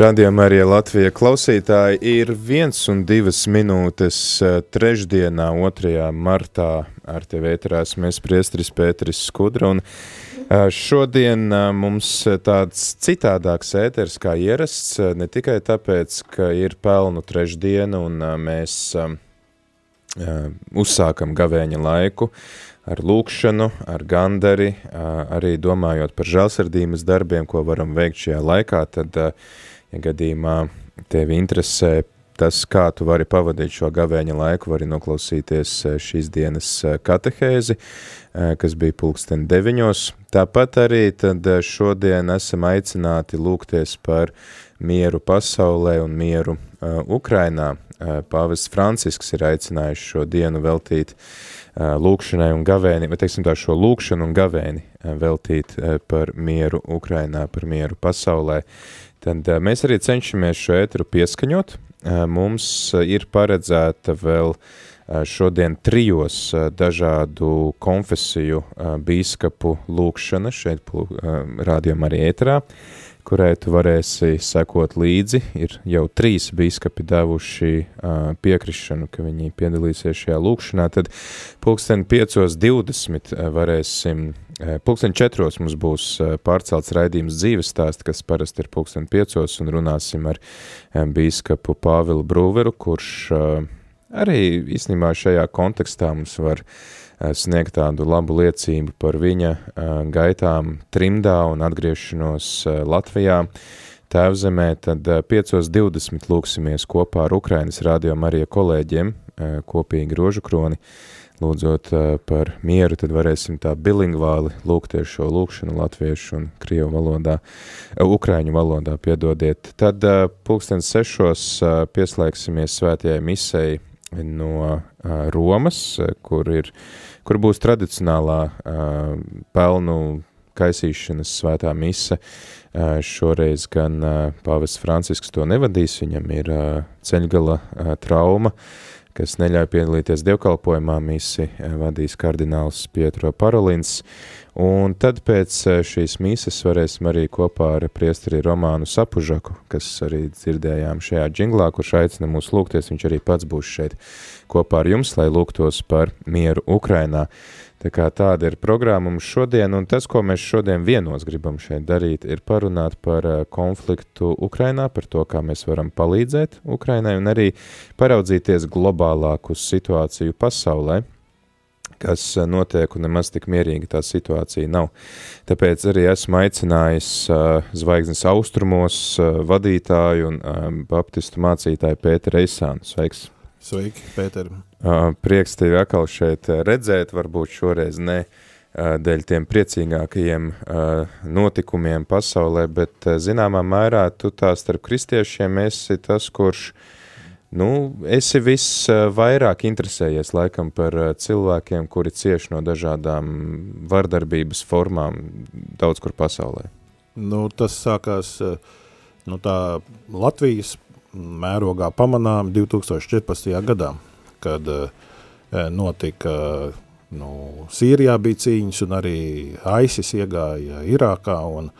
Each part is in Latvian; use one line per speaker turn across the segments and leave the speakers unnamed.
Radījumā arī Latvija klausītāji ir viens un divas minūtes eh, trešdienā, 2. martā ar tevi ēterās mēs priestris Pēteris Skudra un eh, šodien eh, mums tāds citādāks ēters kā ierasts, ne tikai tāpēc, ka ir pelnu trešdiena un mēs uzsākam gavēņa laiku, ar lūkšanu, ar gandari, arī domājot par žēlsirdības darbiem, ko varam veikt šajā laikā, tad uh, ja gadījumā tevi interesē tas, kā tu vari pavadīt šo gavēņa laiku, vari noklausīties eh, šīs dienas eh, katehēzi, eh, kas bija pulksten deviņos. Tāpat arī tad šodien esam aicināti lūgties par mieru pasaulē un mieru uh, Ukrainā. Uh, Pāvests Francisks ir aicinājis šo dienu veltīt uh, lūkšanai un gavēni, vai teiksim tā šo lūkšanu un gavēni veltīt par mieru Ukrainā, par mieru pasaulē. Tad mēs arī cenšamies šo ēteru pieskaņot. Mums ir paredzēta vēl šodien trijos dažādu konfesiju bīskapu lūkšana šeit rādījumā arī ēterā, kurai tu varēsi sekot līdzi. Ir jau trīs bīskapi devuši piekrišanu, ka viņi piedalīsies šajā lūkšanā. Tad pulksten 5.20 varēsim pulksten četros mums būs pārcelts raidījums dzīves stāst, kas parasti ir pulksten piecos, un runāsim ar bīskapu Pāvilu Brūveru, kurš arī īstenībā šajā kontekstā mums var sniegt tādu labu liecību par viņa gaitām trimdā un atgriešanos Latvijā. Tēvzemē tad 5.20 lūksimies kopā ar Ukrainas radio Marija kolēģiem kopīgi rožu kroni, lūdzot par mieru, tad varēsim tā bilingvāli lūgties šo lūkšanu latviešu un krievu valodā, ukraiņu valodā, piedodiet. Tad pulkstens sešos pieslēgsimies svētajai misei no Romas, kur, ir, kur būs tradicionālā pelnu kaisīšanas svētā mise. Šoreiz gan pāvests Francisks to nevadīs, viņam ir ceļgala trauma, kas neļauj piedalīties dievkalpojumā, misi eh, vadīs kardināls Pietro Parolins, un tad pēc eh, šīs mises varēsim arī kopā ar priesteri Romānu Sapužaku, kas arī dzirdējām šajā džinglā, kurš aicina mūs lūgties, viņš arī pats būs šeit kopā ar jums, lai lūgtos par mieru Ukrainā. Tā kā tāda ir programma mums šodien, un tas, ko mēs šodien vienos gribam šeit darīt, ir parunāt par eh, konfliktu Ukrainā, par to, kā mēs varam palīdzēt Ukrainai, un arī paraudzīties globālāk uz situāciju pasaulē, kas eh, notiek, un nemaz tik mierīgi tā situācija nav. Tāpēc arī esmu aicinājis uh, Zvaigznes austrumos uh, vadītāju un uh, baptistu mācītāju Pēteru Eisānu. Sveiks!
Sveiki, Pēter.
Prieks tevi atkal šeit redzēt, varbūt šoreiz ne dēļ tiem priecīgākajiem notikumiem pasaulē, bet zināmā mērā tu tā starp kristiešiem esi tas, kurš, nu, esi viss vairāk interesējies laikam par cilvēkiem, kuri cieš no dažādām vardarbības formām daudz kur pasaulē.
Nu, tas sākās, nu, tā Latvijas mērogā pamanām 2014. gadā, kad uh, notika, nu, Sīrijā bija cīņas un arī ISIS iegāja Irākā un,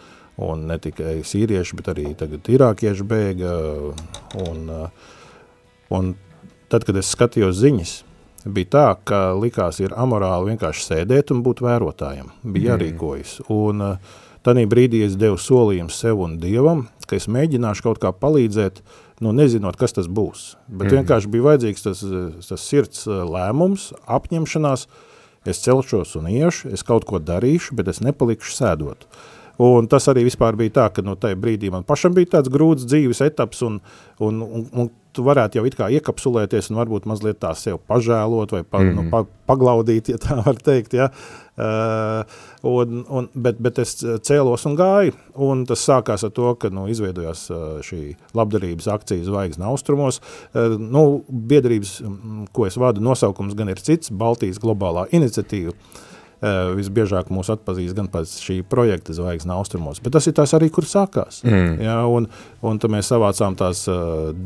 un ne tikai sīrieši, bet arī tagad irākieši bēga un, un tad, kad es skatījos ziņas, bija tā, ka likās ir amorāli vienkārši sēdēt un būt vērotājiem, bija mm. jārīkojas un uh, Tanī brīdī es devu solījumu sev un Dievam, ka es mēģināšu kaut kā palīdzēt nu, nezinot, kas tas būs. Bet mm. vienkārši bija vajadzīgs tas, tas sirds eh, lēmums, apņemšanās, es celšos un iešu, es kaut ko darīšu, bet es nepalikšu sēdot. Un tas arī vispār bija tā, ka no tajā brīdī man pašam bija tāds grūts dzīves etaps un, un, un, un tu varētu jau it kā iekapsulēties un varbūt mazliet tā sev pažēlot vai pa, mm nu, mhm. pa, paglaudīt, ja tā var teikt, ja. Uh, un, un, bet, bet es cēlos un gāju, un tas sākās ar to, ka nu, izveidojās uh, šī labdarības akcija Zvaigzne austrumos. Uh, nu, biedrības, ko es vadu, nosaukums gan ir cits, Baltijas globālā iniciatīva. Visbiežāk mūs atpazīst gan pēc šī projekta Zvaigznes austrumos, bet tas ir tās arī, kur sākās. Mm. Ja, un, un tad mēs savācām tās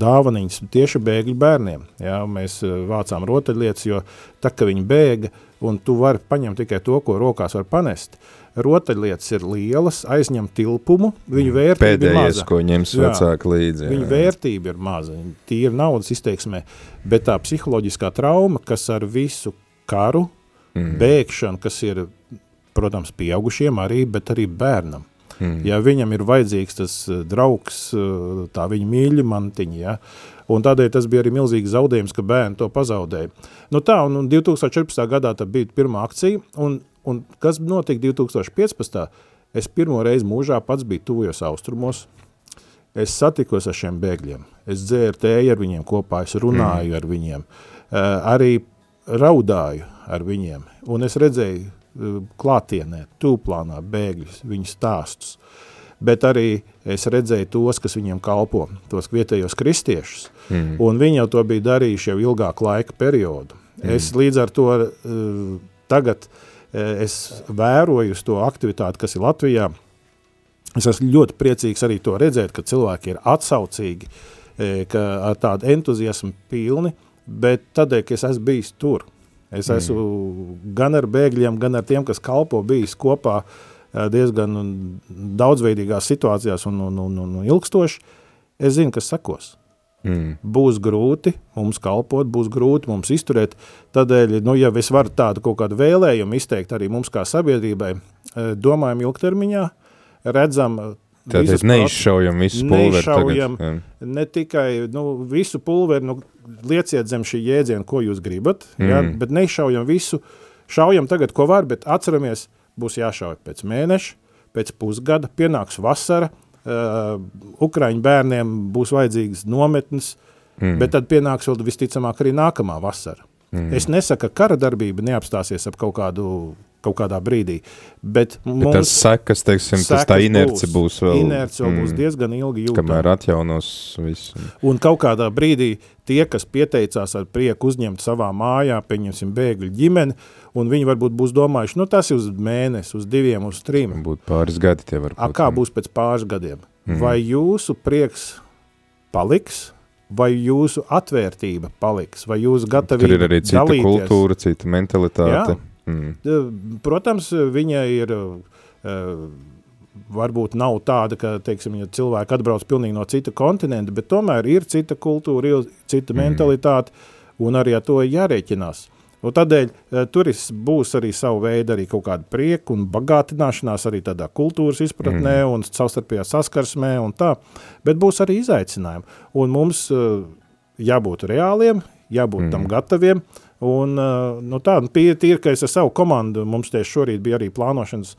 dāvaniņas tieši bēgļu bērniem. Ja, mēs vācām rotaļlietas, jo tā, ka viņi bēga, un tu vari paņemt tikai to, ko rokās var panest, rotaļlietas ir lielas, aizņem tilpumu, viņu vērtība
Pēdējais,
ir maza.
ko ņems
Jā.
vecāki līdzi.
Viņu vērtība ir maza, tīra naudas izteiksmē, bet tā psiholoģiskā trauma, kas ar visu karu, mm. bēgšanu, kas ir, protams, pieaugušiem arī, bet arī bērnam. Mm. Ja viņam ir vajadzīgs tas eh, draugs, eh, tā viņa mīļa mantiņa, ja, un tādēļ tas bija arī milzīgs zaudējums, ka bērni to pazaudēja. Nu tā, un, un 2014. gadā tā bija pirmā akcija, un, un kas notika 2015. Es pirmo reizi mūžā pats biju tuvajos austrumos, es satikos ar šiem bēgļiem, es dzēru tēju ar viņiem kopā, es runāju mm. ar viņiem, uh, arī raudāju ar viņiem, un es redzēju uh, klātienē, tūplānā bēgļus, viņu stāstus, bet arī es redzēju tos, kas viņiem kalpo, tos vietējos kristiešus, mm. un viņi jau to bija darījuši jau ilgāku laika periodu. Mm. Es līdz ar to uh, tagad uh, es vēroju to aktivitāti, kas ir Latvijā, Es esmu ļoti priecīgs arī to redzēt, ka cilvēki ir atsaucīgi, e, ka ar tādu entuziasmu pilni, bet tādēļ, ka es esmu bijis tur. Es mm. esmu gan ar bēgļiem, gan ar tiem, kas kalpo bijis kopā e, diezgan daudzveidīgās situācijās un, un, un, un ilgstoši. Es zinu, kas sekos. Mm. Būs grūti mums kalpot, būs grūti mums izturēt. Tādēļ, nu, ja es varu tādu kaut kādu vēlējumu izteikt arī mums kā sabiedrībai, domājam ilgtermiņā, redzam
Tātad neizšaujam visu pulveri
neizšaujam tagad. Ne tikai nu, visu pulveri, nu, lieciet zem šī jēdziena, ko jūs gribat, mm. jā, bet neizšaujam visu, šaujam tagad, ko var, bet atceramies, būs jāšauj pēc mēneša, pēc pusgada, pienāks vasara, uh, Ukraiņu bērniem būs vajadzīgas nometnes, mm. bet tad pienāks vēl visticamāk arī nākamā vasara. Mm. Es nesaku, ka kara darbība neapstāsies ap kaut kādu kaut kādā brīdī. Bet,
bet tas sekas, teiksim, sekas tas tā inerce būs, būs vēl.
Inerce mm, būs diezgan ilgi jūtama.
Kamēr atjaunos visu.
Un kaut kādā brīdī tie, kas pieteicās ar prieku uzņemt savā mājā, pieņemsim bēgļu ģimeni, un viņi varbūt būs domājuši, nu tas ir uz mēnesi, uz diviem, uz trim.
Būt pāris gadi tie var būt.
A, kā būs pēc pāris gadiem? Mm. Vai jūsu prieks paliks, vai jūsu atvērtība paliks, vai jūs gatavība
Tur ir arī cita dalīties. kultūra, cita mentalitāte. Jā.
Mm. Protams, viņa ir, varbūt nav tāda, ka, teiksim, ja cilvēki atbrauc no cita kontinenta, bet tomēr ir cita kultūra, ir cita mm. mentalitāte, un arī ar to jārēķinās. Un tādēļ tur būs arī savu veidu arī kaut kāda prieka un bagātināšanās arī tādā kultūras izpratnē mm. un savstarpējā saskarsmē un tā, bet būs arī izaicinājumi. Un mums jābūt reāliem, jābūt mm. tam gataviem, uh, Un, nu, tā, nu, tīri, ka es ar savu komandu, mums tieši šorīt bija arī plānošanas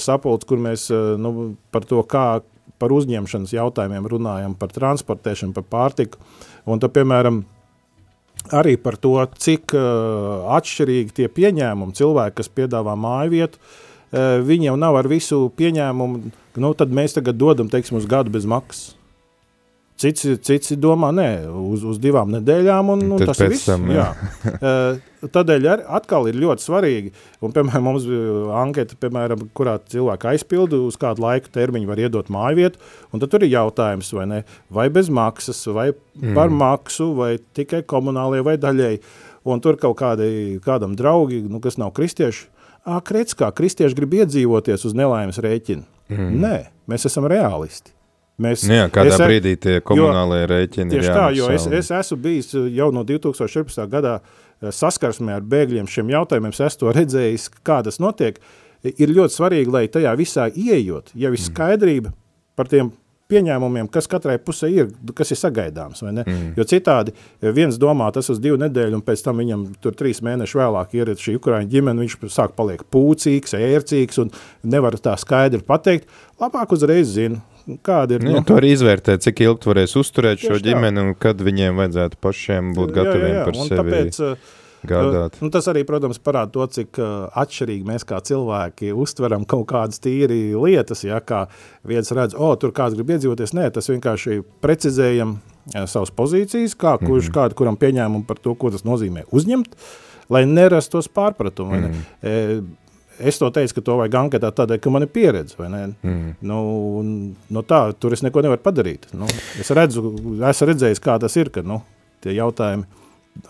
sapulcs, kur mēs nu, par to, kā par uzņemšanas jautājumiem runājam, par transportēšanu, par pārtiku. Un tad, piemēram, arī par to, cik uh, atšķirīgi tie pieņēmumi cilvēki, kas piedāvā māju vietu, uh, viņi jau nav ar visu pieņēmumu, nu tad mēs tagad dodam, teiksim, uz gadu bez maksas. Cits, cits domā, nē, uz, uz divām nedēļām, un, un tas ir viss. Tam, jā. jā. Tādēļ ar, atkal ir ļoti svarīgi, un, piemēram, mums bija anketa, piemēram, kurā cilvēki aizpildu, uz kādu laiku termiņu var iedot māju vietu, un tad tur ir jautājums, vai ne, vai bez maksas, vai par mm. maksu, vai tikai komunālie vai daļēji, un tur kaut kādi, kādam draugi, nu, kas nav kristieši, krets kā kristieši grib iedzīvoties uz nelaimes rēķinu. Mm. Nē, mēs esam realisti.
Mēs, nu jā, kādā es, brīdī tie komunālie
jo,
rēķini
ir tā, jo es, es esmu bijis jau no 2014. gadā eh, saskarsmē ar bēgļiem šiem jautājumiem, es to redzējis, kā tas notiek. Ir ļoti svarīgi, lai tajā visā ieejot, jau ir mm. skaidrība par tiem pieņēmumiem, kas katrai pusē ir, kas ir sagaidāms. Mm. Jo citādi viens domā, tas uz divu nedēļu, un pēc tam viņam tur trīs mēneši vēlāk ir šī Ukraiņa ģimene, viņš sāk paliek pūcīgs, ērcīgs un nevar tā skaidri pateikt. Labāk uzreiz zinu, kāda ir.
Nu, nu, tu arī izvērtē, cik ilgi tu varēsi uzturēt šo ģimeni un kad viņiem vajadzētu pašiem būt gataviem jā, jā, jā. par un sevi tāpēc, uh, gādāt.
Nu, tas arī, protams, parāda to, cik uh, atšķirīgi mēs kā cilvēki uztveram kaut kādas tīri lietas, ja kā viens redz, o, tur kāds grib iedzīvoties, nē, tas vienkārši precizējam uh, savas pozīcijas, kā kurš, mm -hmm. kādu, kuram pieņēmumu par to, ko tas nozīmē uzņemt, lai nerastos pārpratumi. Mm -hmm. e, es to teicu, ka to vajag anketēt tādēļ, ka man ir pieredze? Mm. Nu, nu tā, tur es neko nevaru padarīt. Nu, es redzu, esmu redzējis, kā tas ir, ka, nu, tie jautājumi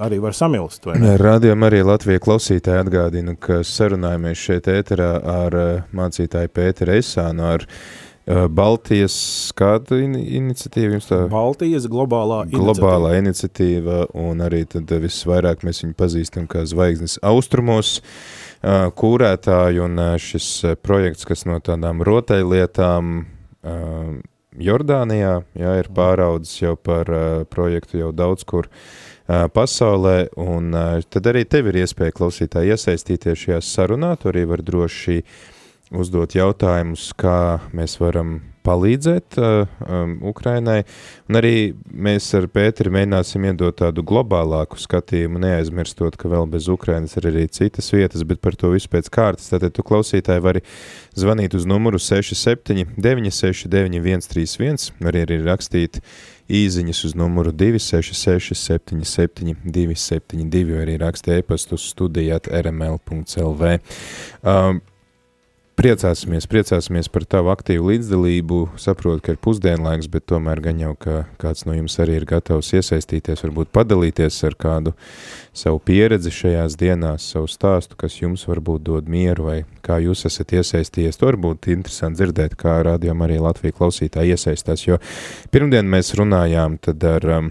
arī var samilst.
Rādījām arī Latvijas klausītāji atgādina, ka sarunājamies šeit ēterā ar mācītāju Pēteru Esānu, ar Baltijas kāda in iniciatīva jums tā?
Baltijas globālā
iniciatīva. Globālā iniciatīva, un arī tad visvairāk mēs viņu pazīstam kā zvaigznes austrumos kūrētāju, un šis projekts, kas no tādām rotaļlietām Jordānijā, jā, ir pāraudzis jau par projektu jau daudz kur pasaulē, un tad arī tev ir iespēja klausītāji iesaistīties šajā sarunā, tu arī var droši uzdot jautājumus, kā mēs varam palīdzēt uh, um, Ukrainai, un arī mēs ar Pēteri mēģināsim iedot tādu globālāku skatījumu, neaizmirstot, ka vēl bez Ukrainas ir arī citas vietas, bet par to visu pēc kārtas, tātad tu klausītāji vari zvanīt uz numuru 67 969 131, var arī rakstīt īziņas uz numuru 266 77 272, vai arī rakstīt e-pastu studijāt rml.lv. Um, Priecāsimies, priecāsimies par tavu aktīvu līdzdalību. Saprotu, ka ir pusdienlaiks, bet tomēr gan jau, ka kāds no jums arī ir gatavs iesaistīties, varbūt padalīties ar kādu savu pieredzi šajās dienās, savu stāstu, kas jums varbūt dod mieru vai kā jūs esat iesaistījies. To varbūt interesanti dzirdēt, kā rādījām arī Latviju klausītāji iesaistās, jo pirmdien mēs runājām tad ar um,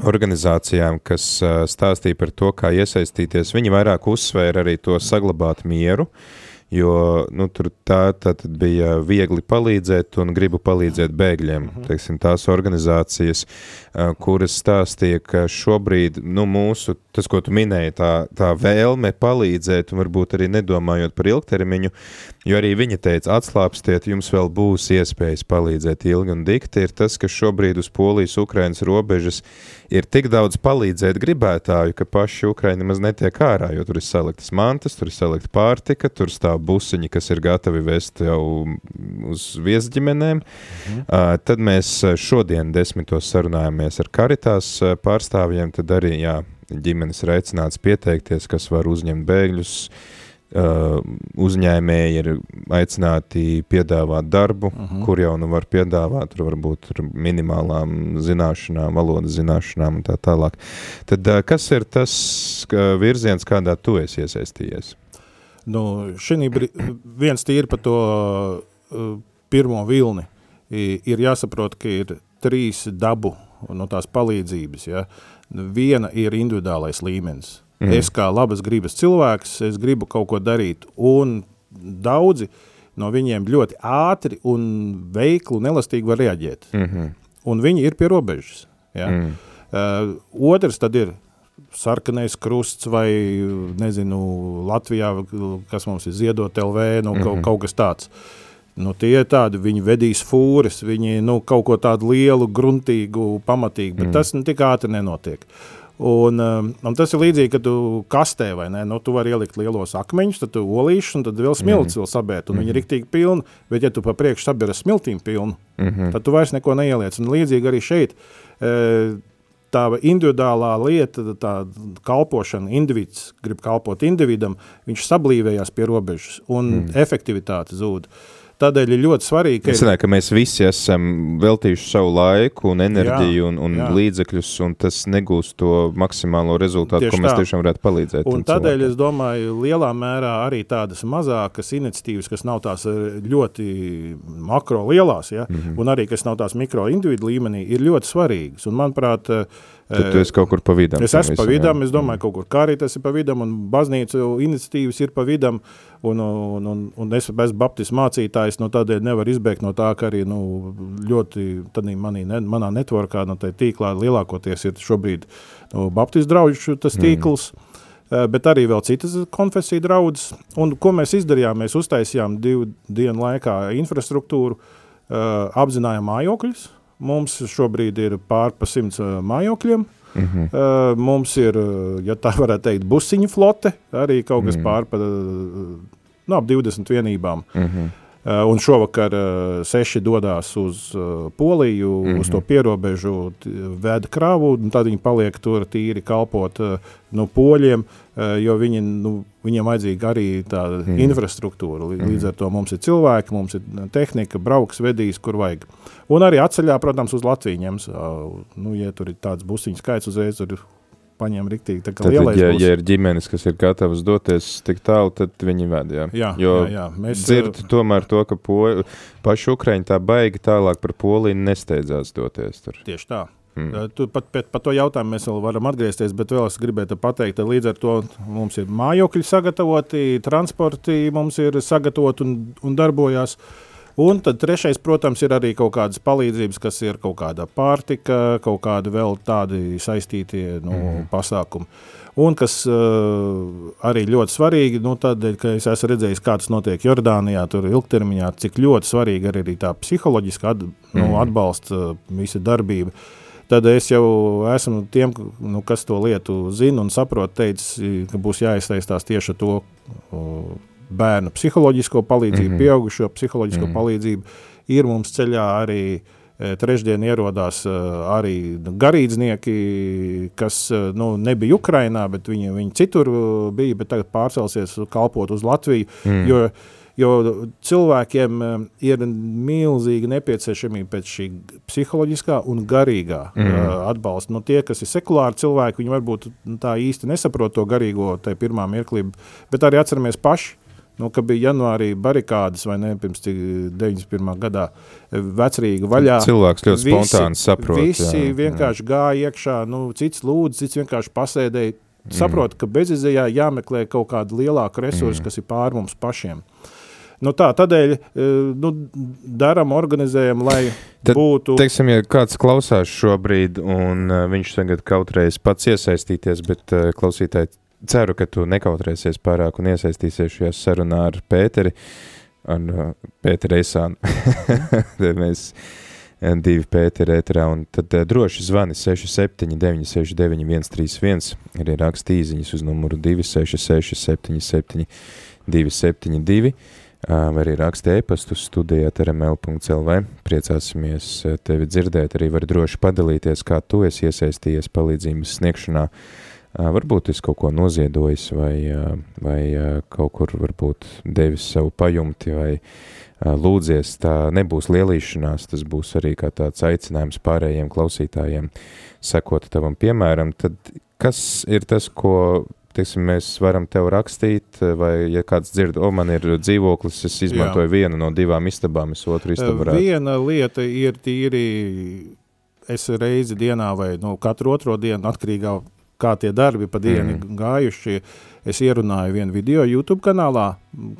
organizācijām, kas uh, stāstīja par to, kā iesaistīties. Viņi vairāk uzsvēra arī to saglabāt mieru, uh, jo nu, tur tā tad bija viegli palīdzēt un gribu palīdzēt bēgļiem. Mhm. Teiksim, tās organizācijas, kuras stāstīja, ka šobrīd nu, mūsu, tas, ko tu minēji, tā, tā vēlme palīdzēt un varbūt arī nedomājot par ilgtermiņu, jo arī viņa teica, atslāpstiet, jums vēl būs iespējas palīdzēt ilgi un dikti, ir tas, ka šobrīd uz Polijas, Ukrainas robežas ir tik daudz palīdzēt gribētāju, ka paši Ukraini maz netiek ārā, jo tur ir saliktas mantas, tur ir salikta pārtika, tur stāv busiņi, kas ir gatavi vest jau uz viesģimenēm. Mhm. Uh, tad mēs šodien desmitos sarunājamies ar Karitās pārstāvjiem, tad arī, jā, ģimenes ir aicināts pieteikties, kas var uzņemt bēgļus, uh, Uh, uzņēmēji ir aicināti piedāvāt darbu, uh mhm. -huh. kur jau nu var piedāvāt, tur varbūt ar minimālām zināšanām, valodas zināšanām un tā tālāk. Tad uh, kas ir tas virziens, kādā tu esi iesaistījies?
Nu, šī viens tīri par to uh, pirmo vilni ir jāsaprot, ka ir trīs dabu no tās palīdzības. Ja? Viena ir individuālais līmenis, Mm. Es kā labas gribas cilvēks, es gribu kaut ko darīt, un daudzi no viņiem ļoti ātri un veikli un elastīgi var reaģēt. Mm -hmm. Un viņi ir pie robežas. Ja? Mm. Uh, otrs tad ir sarkanais krusts vai, nezinu, Latvijā, kas mums ir ziedot LV, nu, mm -hmm. kaut, kaut kas tāds. Nu, tie ir tādi, viņi vedīs fūres, viņi nu, kaut ko tādu lielu, gruntīgu, pamatīgu, bet mm. tas nu, tik ātri nenotiek. Un, um, un tas ir līdzīgi, kad tu kastē vai ne, nu, tu vari ielikt lielos akmeņus, tad tu olīšus, un tad vēl smilts mm. vēl sabērt, un mm. viņi ir mhm. riktīgi pilni, bet ja tu pa priekšu sabēri smiltīm pilnu, mm -hmm. tad tu vairs neko neieliec. Un līdzīgi arī šeit, e, tā individuālā lieta, tā kalpošana, individs grib kalpot individam, viņš sablīvējās pie robežas, un mm. efektivitāte zūd. Tādēļ ir ļoti svarīgi,
ka, ir... ka mēs visi esam veltījuši savu laiku un enerģiju jā, un, un jā. līdzekļus, un tas negūst to maksimālo rezultātu, Tieši ko mēs tā. tiešām varētu palīdzēt.
Un tādēļ cilvēkiem. es domāju, lielā mērā arī tādas mazākas iniciatīvas, kas nav tās eh, ļoti makro lielās, ja, mm -hmm. un arī kas nav tās mikro individu līmenī, ir ļoti svarīgas. Un, manuprāt, uh,
Tad tu esi kaut kur pa vidam.
Es esmu pa vidam, es domāju, mm. kaut kur Karitas ir pa vidam, un baznīcu iniciatīvas ir pa vidam, un, un, un, un es bez baptistu mācītājs, no tādēļ nevar izbēgt no tā, ka arī nu, ļoti manī, ne, manā networkā, no tai tīklā lielākoties ir šobrīd nu, baptistu mm. tīkls, mm. bet arī vēl citas konfesiju draudzes. Un ko mēs izdarījām? Mēs uztaisījām divu dienu laikā infrastruktūru, apzinājām mājokļus, Mums šobrīd ir pār pa simts mājokļiem. Mm -hmm. uh, mums ir, ja tā varētu teikt, busiņu flote, arī kaut kas mm -hmm. pār pa nu, ap 20 vienībām. Mm -hmm. Uh, un šovakar uh, seši dodas uz uh, Poliju, mm -hmm. uz to pierobežu, veda kravu, un tad viņi paliek tur tīri kalpot nu, poļiem, jo viņi, nu, viņiem vajadzīga arī tāda mm infrastruktūra. Līdz mm ar to mums ir cilvēki, mums ir tehnika, brauks, vedīs, kur vajag. Un arī atceļā, protams, uz Latviju ņems, nu, ja tur ir tāds busiņu skaits, uzreiz tur paņem kā
Tad, ja,
būs.
ja ir ģimenes, kas ir gatavas doties tik tālu, tad viņi ved, jā.
Jā,
jo
jā, jā. Mēs,
dzird tomēr to, ka po, paši Ukraiņi tā baigi tālāk par Poliju nesteidzās doties tur.
Tieši tā.
Mm.
Tu pat pēc pa to jautājumu mēs vēl varam atgriezties, bet vēl es gribētu pateikt, ka līdz ar to mums ir mājokļi sagatavoti, transporti mums ir sagatavoti un, un darbojās. Un tad trešais, protams, ir arī kaut kādas palīdzības, kas ir kaut kāda pārtika, kaut kādi vēl tādi saistītie nu, mm. pasākumi. Un kas uh, arī ļoti svarīgi, nu, tādēļ, ka es esmu redzējis, kā tas notiek Jordānijā, tur ilgtermiņā, cik ļoti svarīga ir arī tā psiholoģiska at, nu,
Mhm.
atbalsta uh, visa darbība. Tad es jau esmu tiem, nu, kas to lietu zina un saprot, teicis, ka būs jāizteistās tieši to bērnu psiholoģisko palīdzību, mm. -hmm. pieaugušo psiholoģisko mm. -hmm. palīdzību. Ir mums ceļā arī e, trešdien ierodās uh, arī garīdznieki, kas uh, nu, nebija Ukrainā, bet viņi, viņi citur bija, bet tagad pārcelsies kalpot uz Latviju.
Mm.
Jo, jo cilvēkiem ir milzīga nepieciešamība pēc šī psiholoģiskā un garīgā
Mm.
mm. uh, atbalsta. Nu, tie, kas ir sekulāri cilvēki, viņi varbūt nu, tā īsti nesaprot to garīgo tajā pirmā mirklī, bet arī atceramies paši. Nu, ka bija janvārī barikādas, vai ne, pirms cik 91. gadā vecrīga vaļā.
Cilvēks ļoti spontāni saprot.
Visi
jā, jā.
vienkārši gāja iekšā, nu, cits lūdzu, cits vienkārši pasēdēja. Saprot, ka bezizējā jāmeklē kaut kāda lielāka resursa, mm. kas ir pār mums pašiem. Nu tā, tādēļ eh, nu, darām, organizējam, lai
Tad,
būtu.
Teiksim, ja kāds klausās šobrīd, un uh, viņš tagad kautrējas pats iesaistīties, bet uh, klausītāji ceru, ka tu nekautrēsies pārāk un iesaistīsies šajā sarunā ar Pēteri, ar uh, Pēteri Eisānu. Mēs uh, divi Pēteri ēterā, un tad uh, droši zvani 67 969 131, arī raksta īziņas uz numuru 266 77 272. Uh, vai arī raksta e-pastu studijā rml.lv. Priecāsimies uh, tevi dzirdēt, arī var droši padalīties, kā tu esi iesaistījies palīdzības sniegšanā. Varbūt es kaut ko noziedojis vai, vai kaut kur varbūt devis savu pajumti vai lūdzies. Tā nebūs lielīšanās, tas būs arī kā tāds aicinājums pārējiem klausītājiem sekot tavam piemēram. Tad kas ir tas, ko teiksim, mēs varam tev rakstīt, vai ja kāds dzird, o, man ir dzīvoklis, es izmantoju Jā. vienu no divām istabām, es otru istabu varētu.
Viena lieta ir tīri, es reizi dienā vai nu, katru otro dienu atkarīgā, kā tie darbi pa dienu mm. gājuši, es ierunāju vienu video YouTube kanālā,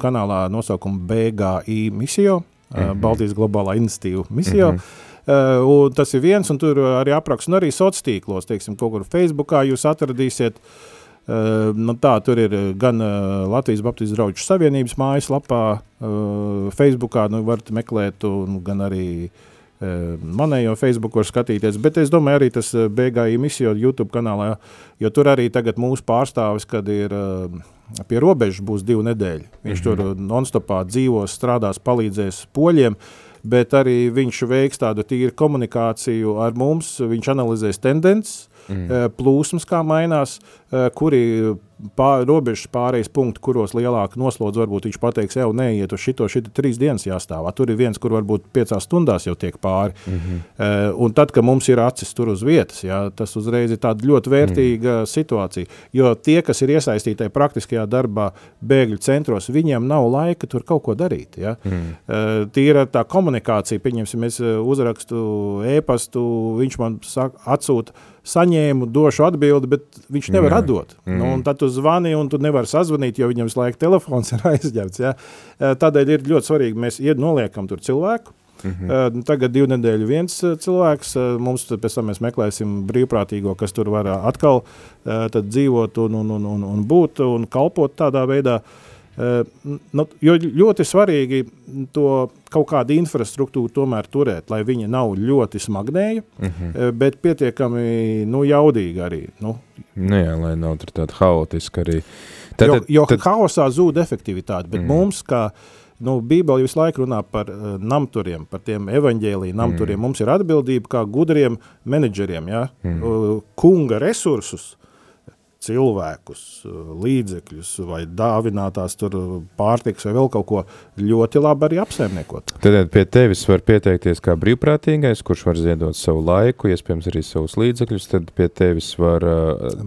kanālā nosaukumu BGI misio, mm -hmm. Baltijas globālā institīva misio, mm -hmm. Uh, tas ir viens, un tur arī apraksts, un arī sociālos tīklos, teiksim, kaut kur Facebookā jūs atradīsiet. Uh, nu tā, tur ir gan uh, Latvijas Baptistu draugu savienības mājaslapā, uh, Facebookā, nu varat meklēt, un gan arī uh, manējo Facebook var skatīties, bet es domāju arī tas BGI misija YouTube kanālā, jo tur arī tagad mūsu pārstāvis, kad ir uh, pie robežas būs divu nedēļu. Viņš mm -hmm. tur non-stopā dzīvos, strādās, palīdzēs poļiem, bet arī viņš veiks tādu tīru komunikāciju ar mums, viņš analizēs tendences, mm. plūsmas, kā mainās, kuri pār, robežas pārējais punkti, kuros lielāka noslodze varbūt viņš pateiks, jau neiet uz šito, šito trīs dienas jāstāv. Tur ir viens, kur varbūt piecās stundās jau tiek pāri. Mm -hmm. Un tad, kad mums ir acis tur uz vietas, jā, tas uzreiz ir tāda ļoti vērtīga mm. situācija. Jo tie, kas ir iesaistīti praktiskajā darbā bēgļu centros, viņiem nav laika tur kaut ko darīt. Ja? Mm. Tīra tā komunikācija, pieņemsim, es uzrakstu e-pastu, viņš man saka, atsūta saņēmu, došu atbildi, bet viņš nevar mm. Atdot. Mm. Nu, tad tu zvani, un tu nevari sazvanīt, jo viņam visu laiku telefons ir aizņemts. Ja? Tādēļ ir ļoti svarīgi, mēs noliekam tur cilvēku. Mm -hmm. Tagad divu nedēļu viens cilvēks, mums pēc tam mēs meklēsim brīvprātīgo, kas tur var atkal dzīvot un, un, un, un, un būt un kalpot tādā veidā. Uh, nu, jo ļoti svarīgi to kaut kādu infrastruktūru tomēr turēt, lai viņa nav ļoti smagnēja, uh -huh. bet pietiekami nu, jaudīga arī. Nu.
Nu jā, lai nav tāda haotiska arī.
Tad, jo jo tad... haosā zūd efektivitāte, bet mm. mums, kā nu, Bībele visu laiku runā par uh, namturiem, par tiem evaņģēlīju namturiem, mm. mums ir atbildība kā gudriem menedžeriem, ja? mm. uh, kunga resursus, cilvēkus, līdzekļus vai dāvinātās tur pārtiks vai vēl kaut ko ļoti labi arī apsaimniekot.
Tad pie tevis var pieteikties kā brīvprātīgais, kurš var ziedot savu laiku, iespējams arī savus līdzekļus, tad pie tevis var,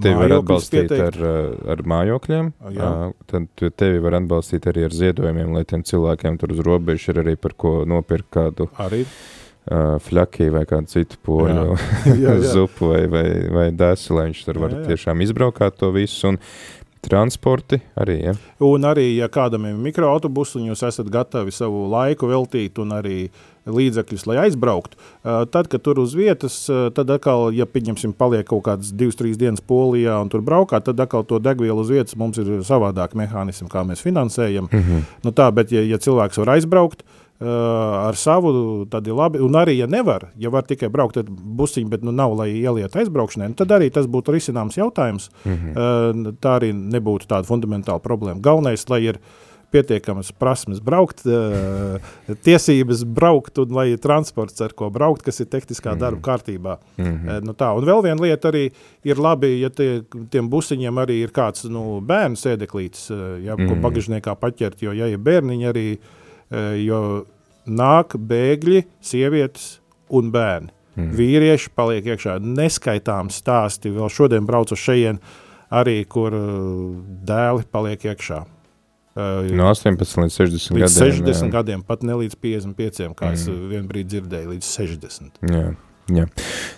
tevi var atbalstīt pieteikt. ar, ar mājokļiem, Jā. tad tevi var atbalstīt arī ar ziedojumiem, lai tiem cilvēkiem tur uz robežu ir arī par ko nopirkt kādu. Arī uh, fļakī vai kādu citu poļu zupu vai, vai, vai desu, lai viņš tur var jā, jā. tiešām izbraukāt to visu. Un transporti arī, ja?
Un arī, ja kādam ir mikroautobus un jūs esat gatavi savu laiku veltīt un arī līdzekļus, lai aizbrauktu, tad, kad tur uz vietas, tad atkal, ja pieņemsim, paliek kaut kādas divas, trīs dienas Polijā un tur braukā, tad atkal to degvielu uz vietas mums ir savādāk mehānismi, kā mēs finansējam. Mm -hmm. nu tā, bet ja, ja cilvēks var aizbraukt, uh, ar savu, tad ir labi. Un arī, ja nevar, ja var tikai braukt ar busiņu, bet nu, nav, lai ieliet aizbraukšanai, nu, tad arī tas būtu risināms jautājums. Mm -hmm. Tā arī nebūtu tāda fundamentāla problēma. Galvenais, lai ir pietiekamas prasmes braukt, tiesības braukt un lai ir transports, ar ko braukt, kas ir tehniskā mm -hmm. darba kārtībā. Mm -hmm. nu, tā. Un vēl viena lieta arī ir labi, ja tie, tiem busiņiem arī ir kāds nu, bērnu sēdeklītis, ja, mm -hmm. ko bagažniekā paķert, jo ja ir bērniņi arī, uh, Eh, jo nāk bēgļi, sievietes un bērni. Mm. Vīrieši paliek iekšā neskaitām stāsti, vēl šodien braucu šeit, arī kur eh, dēli paliek iekšā.
Uh, no 18 līdz 60 līdz
gadiem. 60 jā. gadiem, pat ne līdz 55, kā mm. es vienbrīd dzirdēju, līdz 60.
Jā. Jā.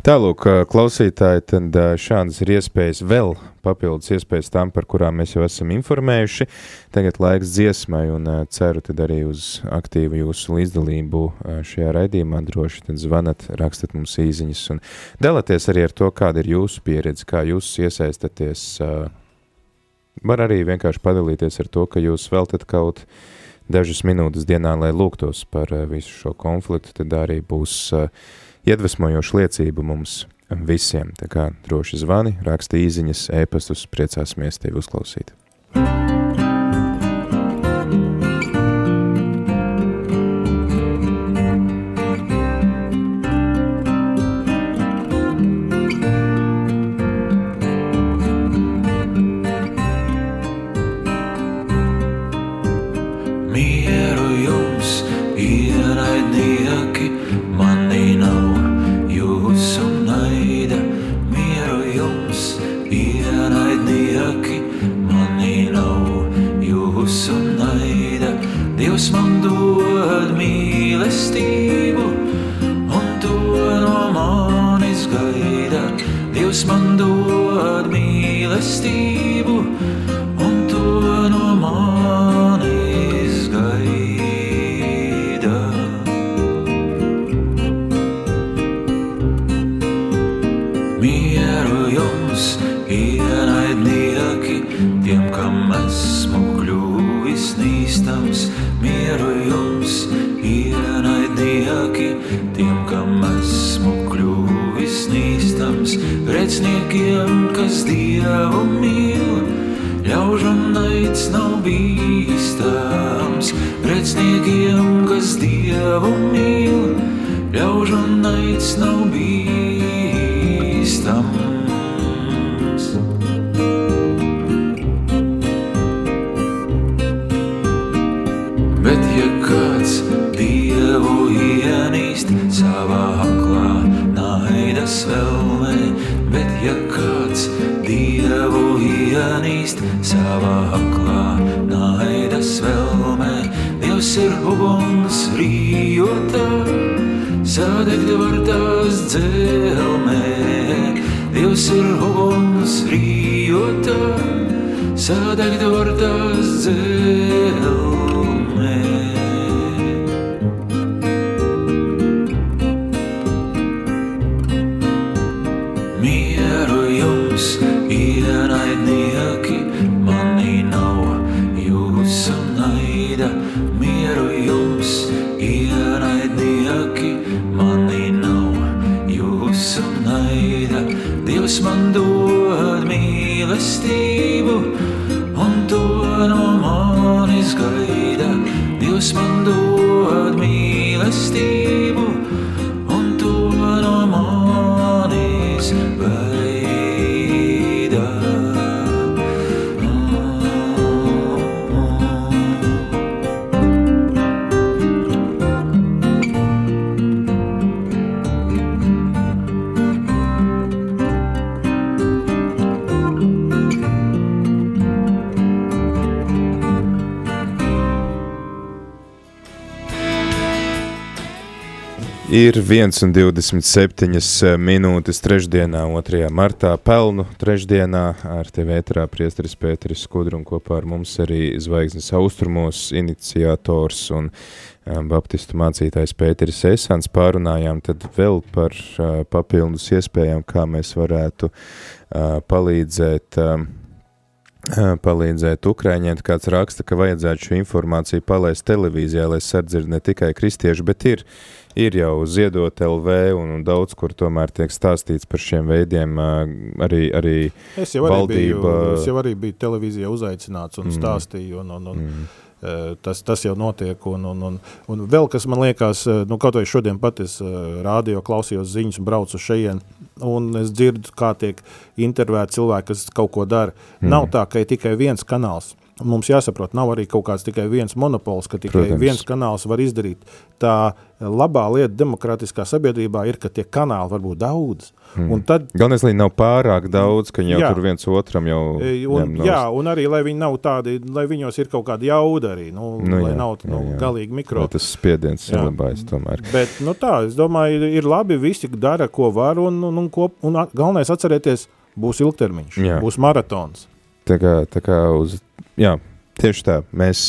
Tālūk, klausītāji, tad šādas ir iespējas vēl papildus iespējas tam, par kurām mēs jau esam informējuši. Tagad laiks dziesmai un ceru tad arī uz aktīvu jūsu līdzdalību šajā raidījumā. Droši tad zvanat, rakstat mums īziņas un dalaties arī ar to, kāda ir jūsu pieredze, kā jūs iesaistaties. Var arī vienkārši padalīties ar to, ka jūs veltat kaut dažas minūtes dienā, lai lūgtos par visu šo konfliktu, tad arī būs uh, iedvesmojoša liecība mums visiem. Tā kā droši zvani, raksta īziņas, ēpastus, priecāsimies tevi uzklausīt. grēciniekiem, kas dievu mīl. Ļaužam naids nav bīstams, grēciniekiem, kas dievu mīl. Ļaužam naids nav bīstams. sādeg dārtās dzelmē, Dievs
ir uguns rījotā, sādeg dārtās dzelmē. Ir 1,27 eh, minūtes trešdienā, 2. martā, pelnu trešdienā ar tevi ēterā priesteris Pēteris Skudru un kopā ar mums arī Zvaigznes austrumos iniciators un um, baptistu mācītājs Pēteris Esans pārunājām tad vēl par uh, papildus iespējām, kā mēs varētu palīdzēt palīdzēt Ukraiņiem, kāds raksta, ka vajadzētu šo informāciju palaist televīzijā, lai sadzird ne tikai kristieši, bet ir ir jau ziedot LV un, un daudz, kur tomēr tiek stāstīts par šiem veidiem arī, arī
es jau arī valdība. Biju, es jau arī biju televīzijā uzaicināts un mm. stāstīju un, un, un mm. Tas, tas jau notiek, un, un, un, un vēl kas man liekas, nu, kaut vai šodien pat es rādio klausījos ziņas un braucu šeit, un es dzirdu, kā tiek intervēti cilvēki, kas kaut ko dara. Mm. Nav tā, ka ir tikai viens kanāls. Mums jāsaprot, nav arī kaut kāds tikai viens monopols, ka tikai Protams. viens kanāls var izdarīt. Tā labā lieta demokrātiskā sabiedrībā ir, ka tie kanāli var būt daudz.
Hmm. Tad, Galvenais, lai nav pārāk daudz, ka jau jā, tur viens otram jau
e, un, ņem, Jā, un arī, lai viņi nav tādi, lai viņos ir kaut kāda jauda arī, nu, nu lai jā, nav nu, jā, jā. galīgi mikro. Lai
tas spiediens saglabājas tomēr.
Bet, nu tā, es domāju, ir labi, visi dara, ko var, un, un, un, ko, un galvenais atcerēties, būs ilgtermiņš, jā. būs maratons.
Tā kā, tā kā uz, jā, tieši tā. Mēs,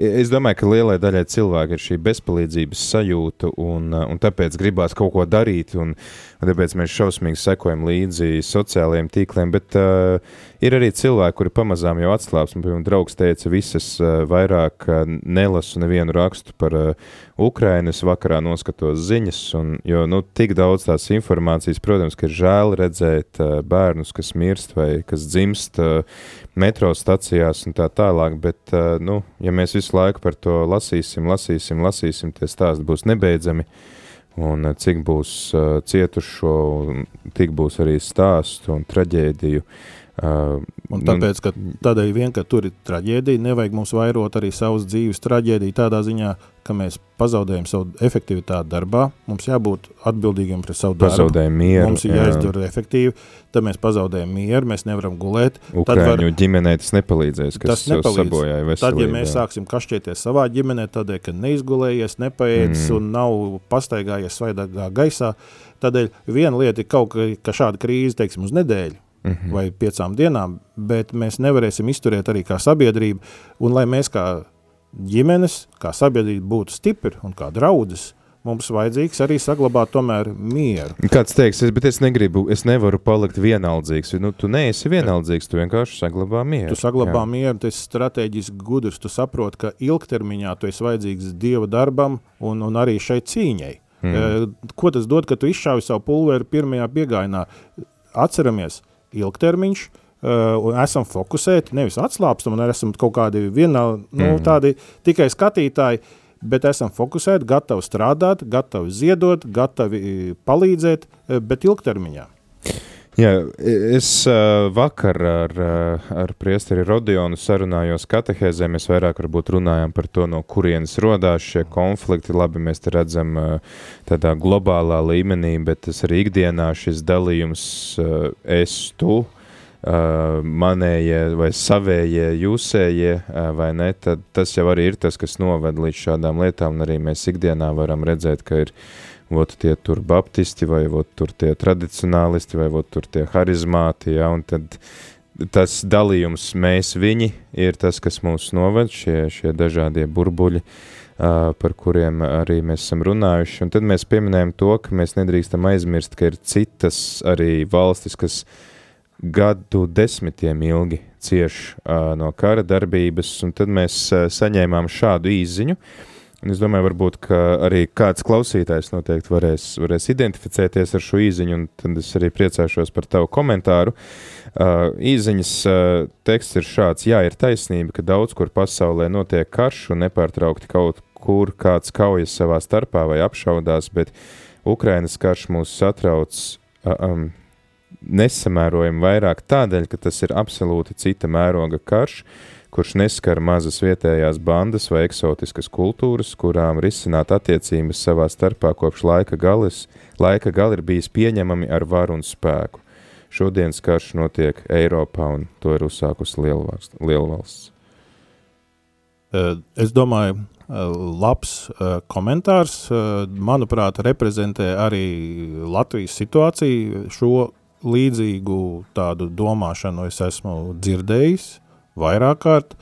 es domāju, ka lielai daļai cilvēku ir šī bezpalīdzības sajūta, un, un tāpēc gribās kaut ko darīt, un, un tāpēc mēs šausmīgi sekojam līdzi sociālajiem tīkliem, bet uh, ir arī cilvēki, kuri pamazām jau atslāps, un, piemēram, draugs teica, visas uh, vairāk uh, nelasu nevienu rakstu par uh, Ukrainas vakarā noskatos ziņas, un, jo nu, tik daudz tās informācijas, protams, ka ir žēl redzēt uh, bērnus, kas mirst vai kas dzimst uh, metro stacijās un tā tālāk, bet uh, nu, ja mēs visu laiku par to lasīsim, lasīsim, lasīsim, tie stāsti būs nebeidzami, un uh, cik būs uh, cietušo, tik būs arī stāstu un traģēdiju, Uh,
un tāpēc, ka tādēļ vien, ka tur ir traģēdija, nevajag mums vairot arī savas dzīves traģēdiju tādā ziņā, ka mēs pazaudējam savu efektivitāti darbā, mums jābūt atbildīgiem pret savu darbu.
Pazaudējam mieru.
Mums ir jā. jāizdara efektīvi, tad mēs pazaudējam mieru, mēs nevaram gulēt.
Ukraiņu var, ģimenei tas nepalīdzēs, kas tas nepalīdz. sabojāja veselību.
Tad, ja mēs jā. sāksim kašķieties savā ģimenē, tādēļ, ka neizgulējies, nepaēdis mm. un nav pastaigājies svaidāgā gaisā, tādēļ viena lieta ir kaut ka, ka šāda krīze, teiksim, uz nedēļu, mm -hmm. vai piecām dienām, bet mēs nevarēsim izturēt arī kā sabiedrība, un lai mēs kā ģimenes, kā sabiedrība būtu stipri un kā draudzes, mums vajadzīgs arī saglabāt tomēr mieru.
Kāds teiks, es, bet es negribu, es nevaru palikt vienaldzīgs. Nu, tu neesi vienaldzīgs, tu vienkārši saglabā mieru.
Tu saglabā jā. mieru, tu esi strateģiski gudrs, tu saproti, ka ilgtermiņā tu esi vajadzīgs Dieva darbam un, un arī šai cīņai. Mm. Ko tas dod, ka tu izšāvi savu pulveri pirmajā piegājienā? Atceramies, ilgtermiņš, uh, esam fokusēti, nevis atslābstam, un esam kaut kādi vienā, nu, mm. tādi tikai skatītāji, bet esam fokusēti, gatavi strādāt, gatavi ziedot, gatavi palīdzēt, bet ilgtermiņā.
Jā, es uh, vakar ar, ar priesteri Rodionu sarunājos katehēzē, mēs vairāk runājam par to, no kurienes rodās šie konflikti. Labi, mēs te redzam uh, tādā globālā līmenī, bet tas arī ikdienā šis dalījums uh, es, tu, uh, manējie vai savējie, jūsējie, uh, vai ne, tad tas jau arī ir tas, kas noved līdz šādām lietām, un arī mēs ikdienā varam redzēt, ka ir uh, vot tie tur baptisti, vai vot tur tie tradicionālisti, vai vot tur tie harizmāti, ja, un tad tas dalījums mēs viņi ir tas, kas mūs noved, šie, šie dažādie burbuļi, uh, par kuriem arī mēs esam runājuši, un tad mēs pieminējam to, ka mēs nedrīkstam aizmirst, ka ir citas arī valstis, kas gadu desmitiem ilgi cieš uh, no kara darbības, un tad mēs uh, saņēmām šādu īziņu, uh, Un es domāju, varbūt, arī kāds klausītājs noteikti varēs, varēs identificēties ar šo īziņu, un tad es arī priecāšos par tavu komentāru. Uh, īziņas uh, teksts ir šāds, jā, ir taisnība, ka daudz kur pasaulē notiek karš un nepārtraukti kaut kur kāds kaujas savā starpā vai apšaudās, bet Ukrainas karš mūs satrauc uh, um, nesamērojami vairāk tādēļ, ka tas ir absolūti cita mēroga karš, uh, kurš neskar mazas vietējās bandas vai eksotiskas kultūras, kurām risināt attiecības savā starpā kopš laika galis, laika gali ir bijis pieņemami ar varu un spēku. Šodienas karš notiek Eiropā un to ir uzsākusi lielvalsts. lielvalsts.
Es domāju, labs komentārs, manuprāt, reprezentē arī Latvijas situāciju. Šo līdzīgu tādu domāšanu es esmu dzirdējis vairāk kārt,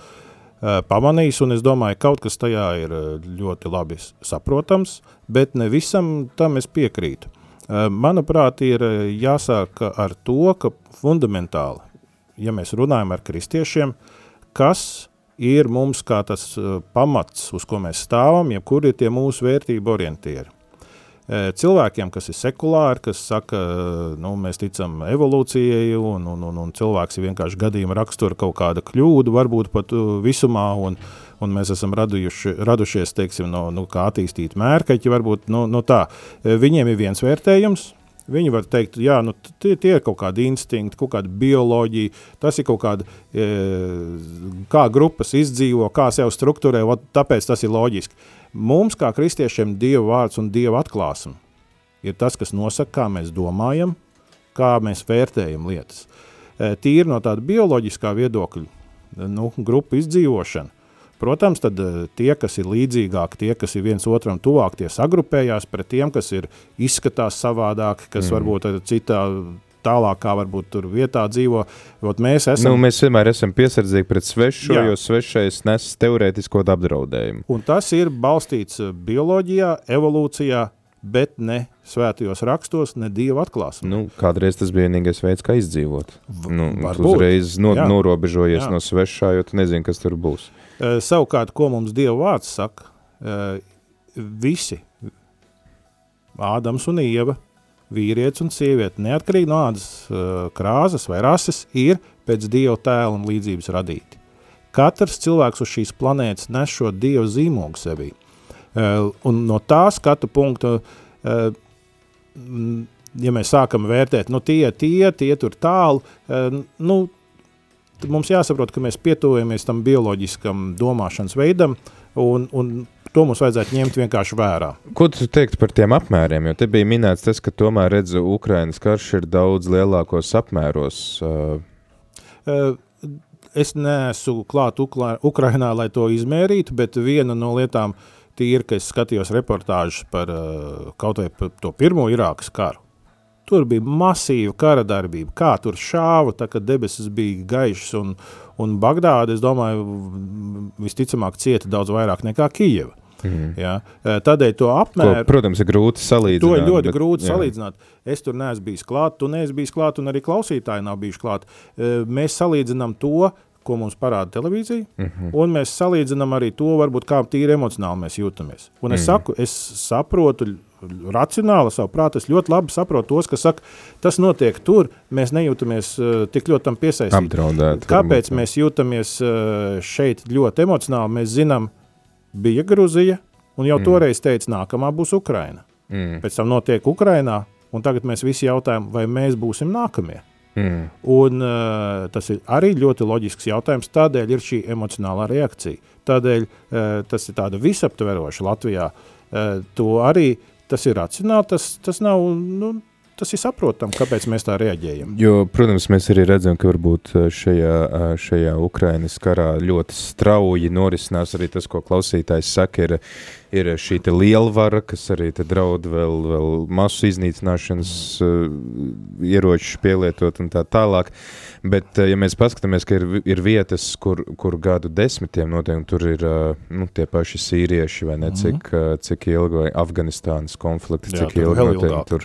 pamanījis, un es domāju, kaut kas tajā ir ļoti labi saprotams, bet ne visam tam es piekrītu. Manuprāt, ir jāsāk ar to, ka fundamentāli, ja mēs runājam ar kristiešiem, kas ir mums kā tas pamats, uz ko mēs stāvam, jebkur ir tie mūsu vērtību orientieri. Cilvēkiem, kas ir sekulāri, kas saka, nu, mēs ticam evolūcijai, un, un, un, un cilvēks ir vienkārši gadījuma rakstura kaut kāda kļūda, varbūt pat visumā, un, un mēs esam radujuši, radušies, teiksim, no, nu, kā attīstīt mērkaķi, varbūt, nu, nu tā, viņiem ir viens vērtējums, Viņi var teikt, jā, nu, tie, tie ir kaut kādi instinkti, kaut kāda bioloģija, tas ir kaut kāda, e, kā grupas izdzīvo, kā sev struktūrē, tāpēc tas ir loģiski. Mums, kā kristiešiem, Dieva vārds un Dieva atklāsme ir tas, kas nosaka, kā mēs domājam, kā mēs vērtējam lietas. E, tīri no tāda bioloģiskā viedokļa, nu, grupu izdzīvošana, Protams, tad eh, tie, kas ir līdzīgāki, tie, kas ir viens otram tuvāk, tie sagrupējās pret tiem, kas ir izskatās savādāk, kas mm. varbūt ir citā tālāk, kā varbūt tur vietā dzīvo. Mēs, esam...
nu, mēs vienmēr esam piesardzīgi pret svešu, Jā. jo svešais nes teorētisko apdraudējumu.
Un tas ir balstīts eh, bioloģijā, evolūcijā, bet ne svētajos rakstos, ne dieva atklāsmē.
Nu, kādreiz tas bija vienīgais veids, kā izdzīvot. Nu, tu uzreiz no, Jā. norobežojies Jā. no svešā, jo tu nezini, kas tur būs.
Uh, savukārt, ko mums dieva vārds saka, uh, visi, Ādams un Ieva, vīrietis un sieviete, neatkarīgi no ādas uh, krāsas vai rases, ir pēc dieva tēla un līdzības radīti. Katrs cilvēks uz šīs planētas nes šo dieva zīmogu sevī. Uh, un no tā skatu punkta uh, ja mēs sākam vērtēt, nu tie, tie, tie tur tālu, eh, nu, mums jāsaprot, ka mēs pietuvojamies tam bioloģiskam domāšanas veidam, un, un to mums vajadzētu ņemt vienkārši vērā.
Ko tu teiktu par tiem apmēriem? Jo te bija minēts tas, ka tomēr redz, Ukrainas karš ir daudz lielākos apmēros.
Es neesmu klāt Ukrainā, lai to izmērītu, bet viena no lietām, tīri, ka es skatījos reportāžas par kaut vai par to pirmo Irākas karu, Tur bija masīva kara darbība, kā tur šāva, tā kā debesis bija gaišas, un, un Bagdāda, es domāju, visticamāk cieta daudz vairāk nekā Kijeva. Mm. Ja? Tādēļ to apmēru.
Ko, protams, ir grūti salīdzināt.
To ir ļoti bet, grūti jā. salīdzināt. Es tur neesmu bijis klāt, tu neesi bijis klāt, un arī klausītāji nav bijuši klāt. Mēs salīdzinām to, ko mums parāda televīzija, mm -hmm. un mēs salīdzinām arī to, varbūt kā tīri emocionāli mēs jūtamies. Un es mm. saku, es saprotu racionāli, savu prātu, es ļoti labi saprotu tos, kas saka, tas notiek tur, mēs nejūtamies uh, tik ļoti tam piesaistīti.
Apdraudēti.
Kāpēc mēs jūtamies uh, šeit ļoti emocionāli? Mēs zinām, bija Gruzija, un jau mm. toreiz teica, nākamā būs Ukraina. Mm. Pēc tam notiek Ukrainā, un tagad mēs visi jautājam, vai mēs būsim nākamie. Mm. Un, uh, tas ir arī ļoti loģisks jautājums. Tādēļ ir šī emocionālā reakcija. Tādēļ uh, tas ir tāda visaptveroša Latvijā. Uh, to arī tas ir racionāli, tas, tas nav, nu, tas ir saprotami, kāpēc mēs tā reaģējam.
Jo, protams, mēs arī redzam, ka varbūt šajā, šajā Ukrainas karā ļoti strauji norisinās arī tas, ko klausītājs saka, ir, ir šī lielvara, kas arī draud vēl, vēl masu iznīcināšanas uh, ieročus pielietot un tā tālāk. Uh, Bet, eh, ja mēs paskatāmies, ka ir, ir vietas, kur, kur gadu desmitiem notiek, tur ir eh, nu, tie paši sīrieši, vai ne, cik, -hmm. cik ilgi Afganistānas konflikti, cik jā, ilgi notiek tur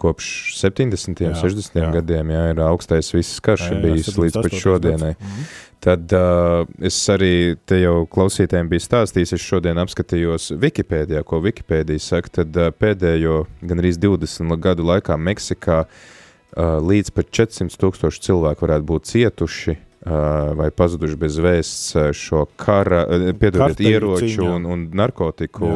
kopš 70. un 60. Jā. gadiem, jā, ir augstais viss karš jā, jā, bijis līdz pat šodienai. -hmm. Tad uh, es arī te jau klausītājiem biju stādījis, es šodien apskatījos Wikipēdijā, ko Wikipēdija saka, tad uh, pēdējo gan arī 20 gadu laikā Meksikā uh, Uh, līdz pat 400 tūkstoši cilvēku varētu būt cietuši uh, vai pazuduši bez vēsts uh, šo kara, piedodiet, ieroču cīņā. un, un narkotiku.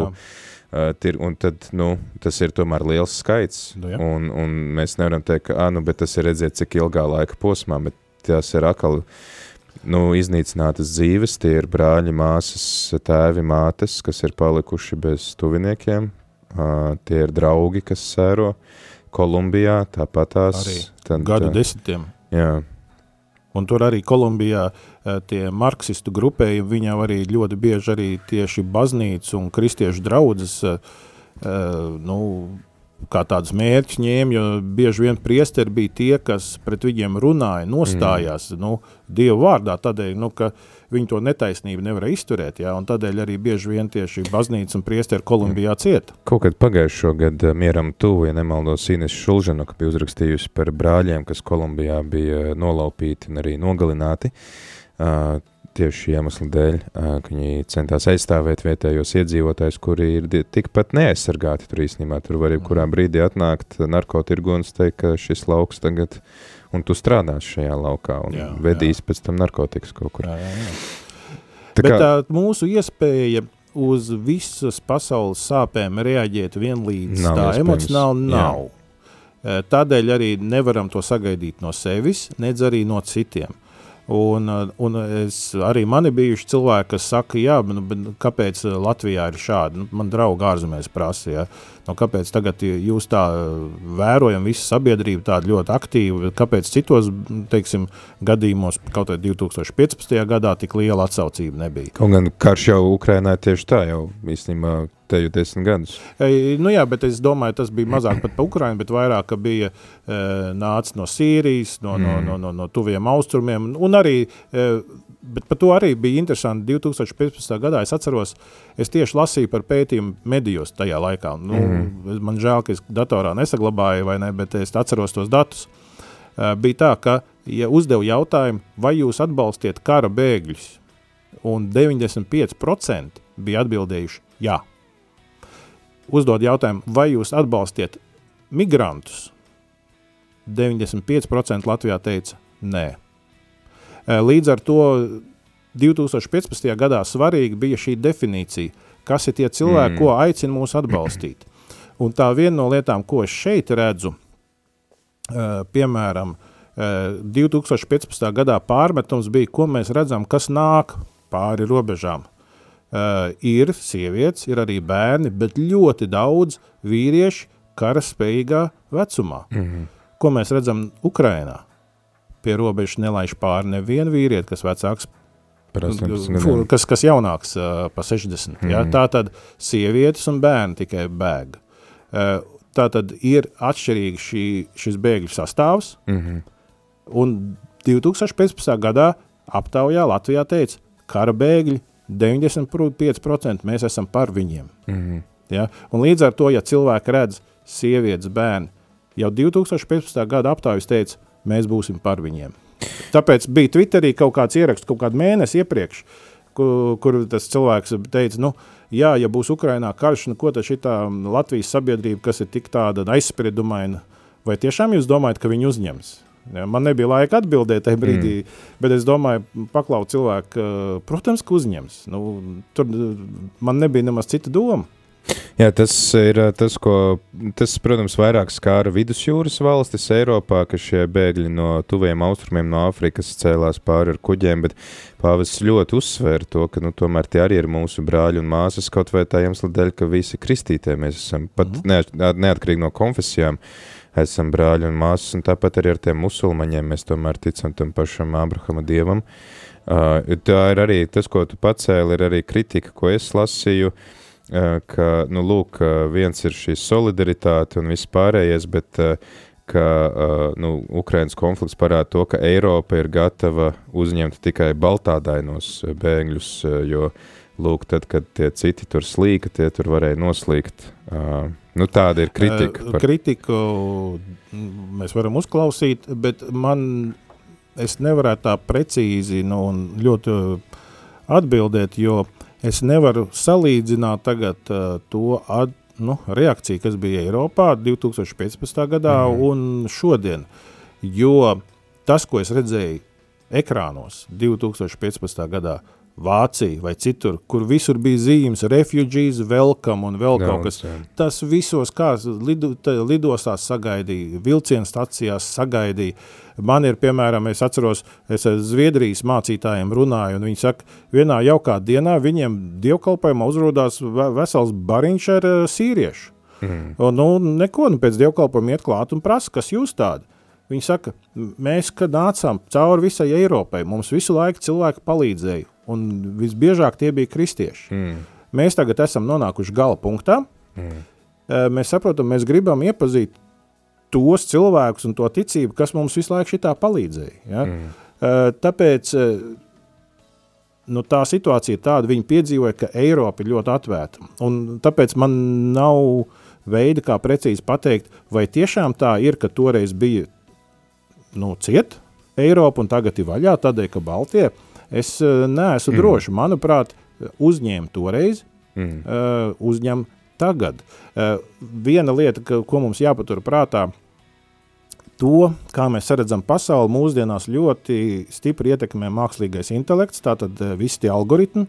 Uh, tir, un tad, nu, tas ir tomēr liels skaits, nu, ja. un, un mēs nevaram teikt, ka, ah, nu, bet tas ir redzēt, cik ilgā laika posmā, bet tas ir akali, nu, iznīcinātas dzīves, tie ir brāļi, māsas, tēvi, mātes, kas ir palikuši bez tuviniekiem, uh, tie ir draugi, kas sēro, uh, Kolumbijā, tāpat tās.
Arī tad, gadu desmitiem.
Jā.
Un tur arī Kolumbijā tie marksistu grupējumi, viņam arī ļoti bieži arī tieši baznīcu un kristiešu draudzes, nu, kā tādus mērķus ņēma, jo bieži vien priesteri bija tie, kas pret viņiem runāja, nostājās mm. nu, Dievu vārdā, tādēļ, nu, ka viņi to netaisnību nevarēja izturēt, jā, un tādēļ arī bieži vien tieši baznīca un priesteri Kolumbijā mm. cieta.
Kaut kad pagājušo gadu mieram tuvu, ja nemaldos Ines Šulžanu, ka bija uzrakstījusi par brāļiem, kas Kolumbijā bija nolaupīti un arī nogalināti, uh, tieši šī iemesla dēļ, ka viņi centās aizstāvēt vietējos iedzīvotājus, kuri ir tikpat neaizsargāti tur īstenībā. Tur var jebkurā mhm. brīdī atnākt narkotirgons teikt, ka šis lauks tagad, un tu strādās šajā laukā un jā, vedīs jā. pēc tam narkotikas kaut kur. Jā, jā, jā.
Tā Bet kā... tā mūsu iespēja uz visas pasaules sāpēm reaģēt vienlīdz nav tā emocionāli nav. Jā. Tādēļ arī nevaram to sagaidīt no sevis, nedz arī no citiem. Un, un es, arī mani bijuši cilvēki, kas saka, jā, nu, kāpēc Latvijā ir šādi? Nu, man draugi ārzemēs prasa, ja? nu, kāpēc tagad jūs tā vērojam visu sabiedrību tādu ļoti aktīvu, kāpēc citos, teiksim, gadījumos, kaut vai 2015. gadā tik liela atsaucība nebija.
Kaut gan karš jau Ukrainā tieši tā jau īstenībā te jau desmit gadus.
E, nu jā, bet es domāju, tas bija mazāk pat pa Ukrainu, bet vairāk, ka bija e, nācis no Sīrijas, no, mm. no, no, no, no tuviem austrumiem, un arī, e, bet par to arī bija interesanti, 2015. gadā es atceros, es tieši lasīju par pētījumu medijos tajā laikā. Nu, mm. Man žēl, ka es datorā nesaglabāju, vai ne, bet es atceros tos datus. E, bija tā, ka, ja uzdevu jautājumu, vai jūs atbalstiet kara bēgļus, un 95% bija atbildējuši jā uzdod jautājumu, vai jūs atbalstiet migrantus, 95% Latvijā teica nē. Līdz ar to 2015. gadā svarīgi bija šī definīcija, kas ir tie cilvēki, mm. ko aicina mūs atbalstīt. Un tā viena no lietām, ko es šeit redzu, piemēram, 2015. gadā pārmetums bija, ko mēs redzam, kas nāk pāri robežām – Uh, ir sievietes, ir arī bērni, bet ļoti daudz vīrieši kara spējīgā vecumā. Mm -hmm. Ko mēs redzam Ukrainā? Pie robežas nelaiž pāri nevienu vīrieti, kas vecāks Fu, kas, kas jaunāks uh, pa 60. Mm -hmm. ja? Tā tad sievietes un bērni tikai bēg. Uh, tā tad ir atšķirīgi šī, šis bēgļu sastāvs, mm -hmm. un 2015. gadā aptaujā Latvijā teica, kara bēgļi 95% mēs esam par viņiem. Mm -hmm. ja? Un līdz ar to, ja cilvēki redz sievietes, bērni, jau 2015. gada aptaujas teica, mēs būsim par viņiem. Tāpēc bija Twitterī kaut kāds ieraksts kaut kādu mēnesi iepriekš, kur, kur tas cilvēks teica, nu, jā, ja būs Ukrainā karš, nu, ko tad šitā Latvijas sabiedrība, kas ir tik tāda aizspriedumaina, vai tiešām jūs domājat, ka viņi uzņems? Ja, man nebija laika atbildēt tajā brīdī, mm. bet es domāju, paklaut cilvēku, protams, ka uzņems. Nu, tur man nebija nemaz cita doma.
Jā, tas ir tas, ko, tas, protams, vairāk skāra vidusjūras valstis Eiropā, ka šie bēgļi no tuviem austrumiem, no Āfrikas cēlās pāri ar kuģiem, bet pāvests ļoti uzsvēra to, ka, nu, tomēr tie arī ir mūsu brāļi un māsas, kaut vai tā iemesla dēļ, ka visi kristītie mēs esam, pat mm neatkarīgi no konfesijām. Esam brāļi un māsas, un tāpat arī ar tiem musulmaņiem mēs tomēr ticam tam pašam Abrahama dievam. Uh, tā ir arī tas, ko tu pacēli, ir arī kritika, ko es lasīju, uh, ka, nu, lūk, viens ir šī solidaritāte un viss pārējais, bet uh, ka uh, nu, Ukrainas konflikts parāda to, ka Eiropa ir gatava uzņemt tikai baltādainos bēgļus, jo, lūk, tad, kad tie citi tur slīka, tie tur varēja noslīgt. Uh, Nu, tāda ir kritika.
Par... Kritiku mēs varam uzklausīt, bet man es nevarētu tā precīzi nu, un ļoti atbildēt, jo es nevaru salīdzināt tagad uh, to ad, nu, reakciju, kas bija Eiropā 2015. gadā mm. un šodien, jo tas, ko es redzēju ekrānos 2015. gadā, Vācija vai citur, kur visur bija zīmes, refugees, welcome un vēl kaut kas. Tas visos kā lidu, lidostās sagaidīja, vilcienu stacijās sagaidīja. Man ir, piemēram, es atceros, es ar Zviedrijas mācītājiem runāju, un viņi saka, vienā jaukā dienā viņiem dievkalpojumā uzrodās vesels bariņš ar uh, sīriešu. Mm. Un, nu, neko, nu, pēc dievkalpojuma iet klāt un prasa, kas jūs tādi. Viņi saka, mēs, kad nācām cauri visai Eiropai, mums visu laiku cilvēki palīdzēja, un visbiežāk tie bija kristieši. Mm. Mēs tagad esam nonākuši gala punktā. Mm. Mēs saprotam, mēs gribam iepazīt tos cilvēkus un to ticību, kas mums visu laiku šitā palīdzēja. Ja? Mm. Tāpēc nu, tā situācija ir tāda, viņi piedzīvoja, ka Eiropa ir ļoti atvērta. Un tāpēc man nav veida, kā precīzi pateikt, vai tiešām tā ir, ka toreiz bija nu, ciet Eiropa un tagad ir vaļā tādēļ, ka Baltie. Es neesmu mm. droši. Manuprāt, uzņēma toreiz, mm. uh, uzņem tagad. Uh, viena lieta, ka, ko mums jāpatur prātā, to, kā mēs redzam pasauli, mūsdienās ļoti stipri ietekmē mākslīgais intelekts, tātad uh, visi tie algoritmi,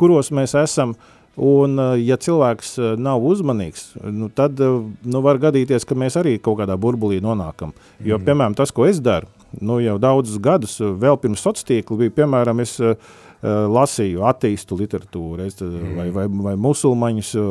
kuros mēs esam. Un, ja cilvēks nav uzmanīgs, nu, tad nu, var gadīties, ka mēs arī kaut kādā burbulī nonākam. Jo, mm. piemēram, tas, ko es daru, nu, jau daudzus gadus, vēl pirms sociālā tīkla, bija piemēram, es, uh, Eh, lasīju attīstu literatūru, es, mm. vai, vai, vai musulmaņus eh,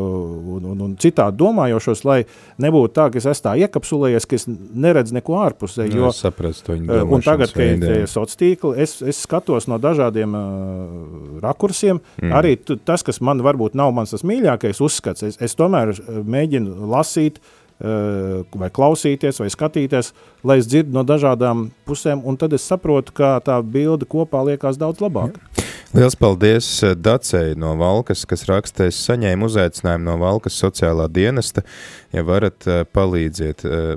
un, un, un citādi domājošos, lai nebūtu tā, ka es esmu tā iekapsulējies, ka es neredzu neko ārpusē.
Nu, jo, es saprastu
viņu eh, Un tagad, kad ir sociālā tīkla, es, es skatos no dažādiem uh, rakursiem. Mm. Arī tu, tas, kas man varbūt nav mans mīļākais uzskats, es, es tomēr mēģinu lasīt, vai klausīties, vai skatīties, lai es dzirdu no dažādām pusēm, un tad es saprotu, ka tā bilde kopā liekas daudz labāk. Ja.
Liels paldies eh, Dacei no Valkas, kas raksta, es saņēmu uzaicinājumu no Valkas sociālā dienesta, ja varat eh, palīdziet eh,